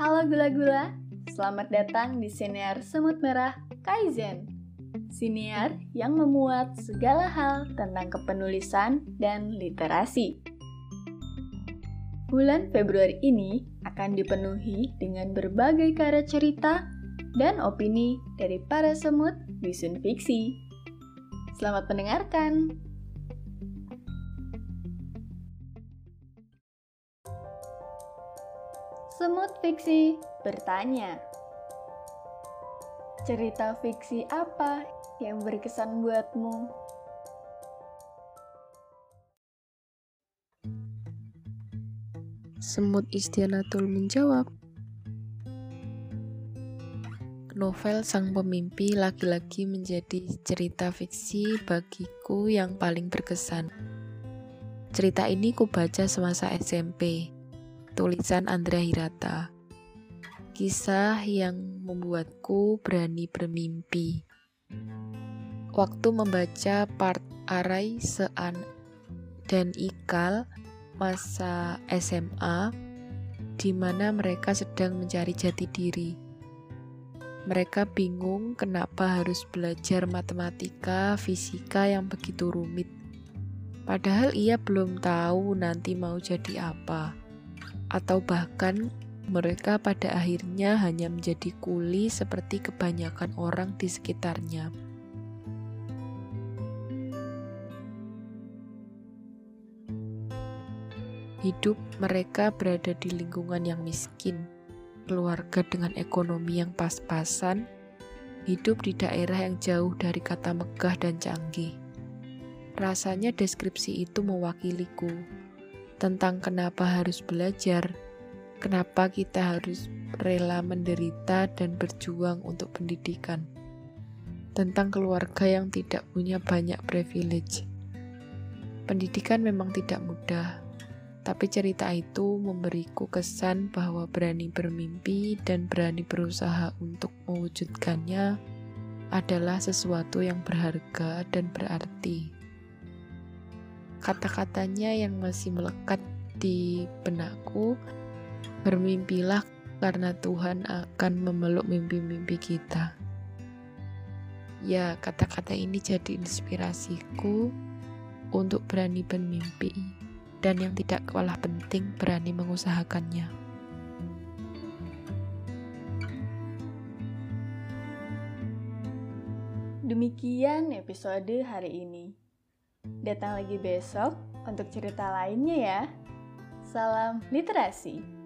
Halo gula-gula, selamat datang di Siniar Semut Merah Kaizen. Siniar yang memuat segala hal tentang kepenulisan dan literasi. Bulan Februari ini akan dipenuhi dengan berbagai karya cerita dan opini dari para semut bisun fiksi. Selamat mendengarkan! Semut Fiksi bertanya, Cerita fiksi apa yang berkesan buatmu? Semut Istianatul menjawab, Novel Sang Pemimpi lagi-lagi menjadi cerita fiksi bagiku yang paling berkesan. Cerita ini ku baca semasa SMP tulisan Andrea Hirata. Kisah yang membuatku berani bermimpi. Waktu membaca part Arai Sean dan Ikal masa SMA di mana mereka sedang mencari jati diri. Mereka bingung kenapa harus belajar matematika, fisika yang begitu rumit. Padahal ia belum tahu nanti mau jadi apa atau bahkan mereka pada akhirnya hanya menjadi kuli seperti kebanyakan orang di sekitarnya. Hidup mereka berada di lingkungan yang miskin, keluarga dengan ekonomi yang pas-pasan, hidup di daerah yang jauh dari kata megah dan canggih. Rasanya deskripsi itu mewakiliku tentang kenapa harus belajar, kenapa kita harus rela menderita dan berjuang untuk pendidikan, tentang keluarga yang tidak punya banyak privilege. Pendidikan memang tidak mudah, tapi cerita itu memberiku kesan bahwa berani bermimpi dan berani berusaha untuk mewujudkannya adalah sesuatu yang berharga dan berarti kata-katanya yang masih melekat di benakku, bermimpilah karena Tuhan akan memeluk mimpi-mimpi kita. Ya, kata-kata ini jadi inspirasiku untuk berani bermimpi dan yang tidak kalah penting berani mengusahakannya. Demikian episode hari ini. Datang lagi besok untuk cerita lainnya ya. Salam literasi.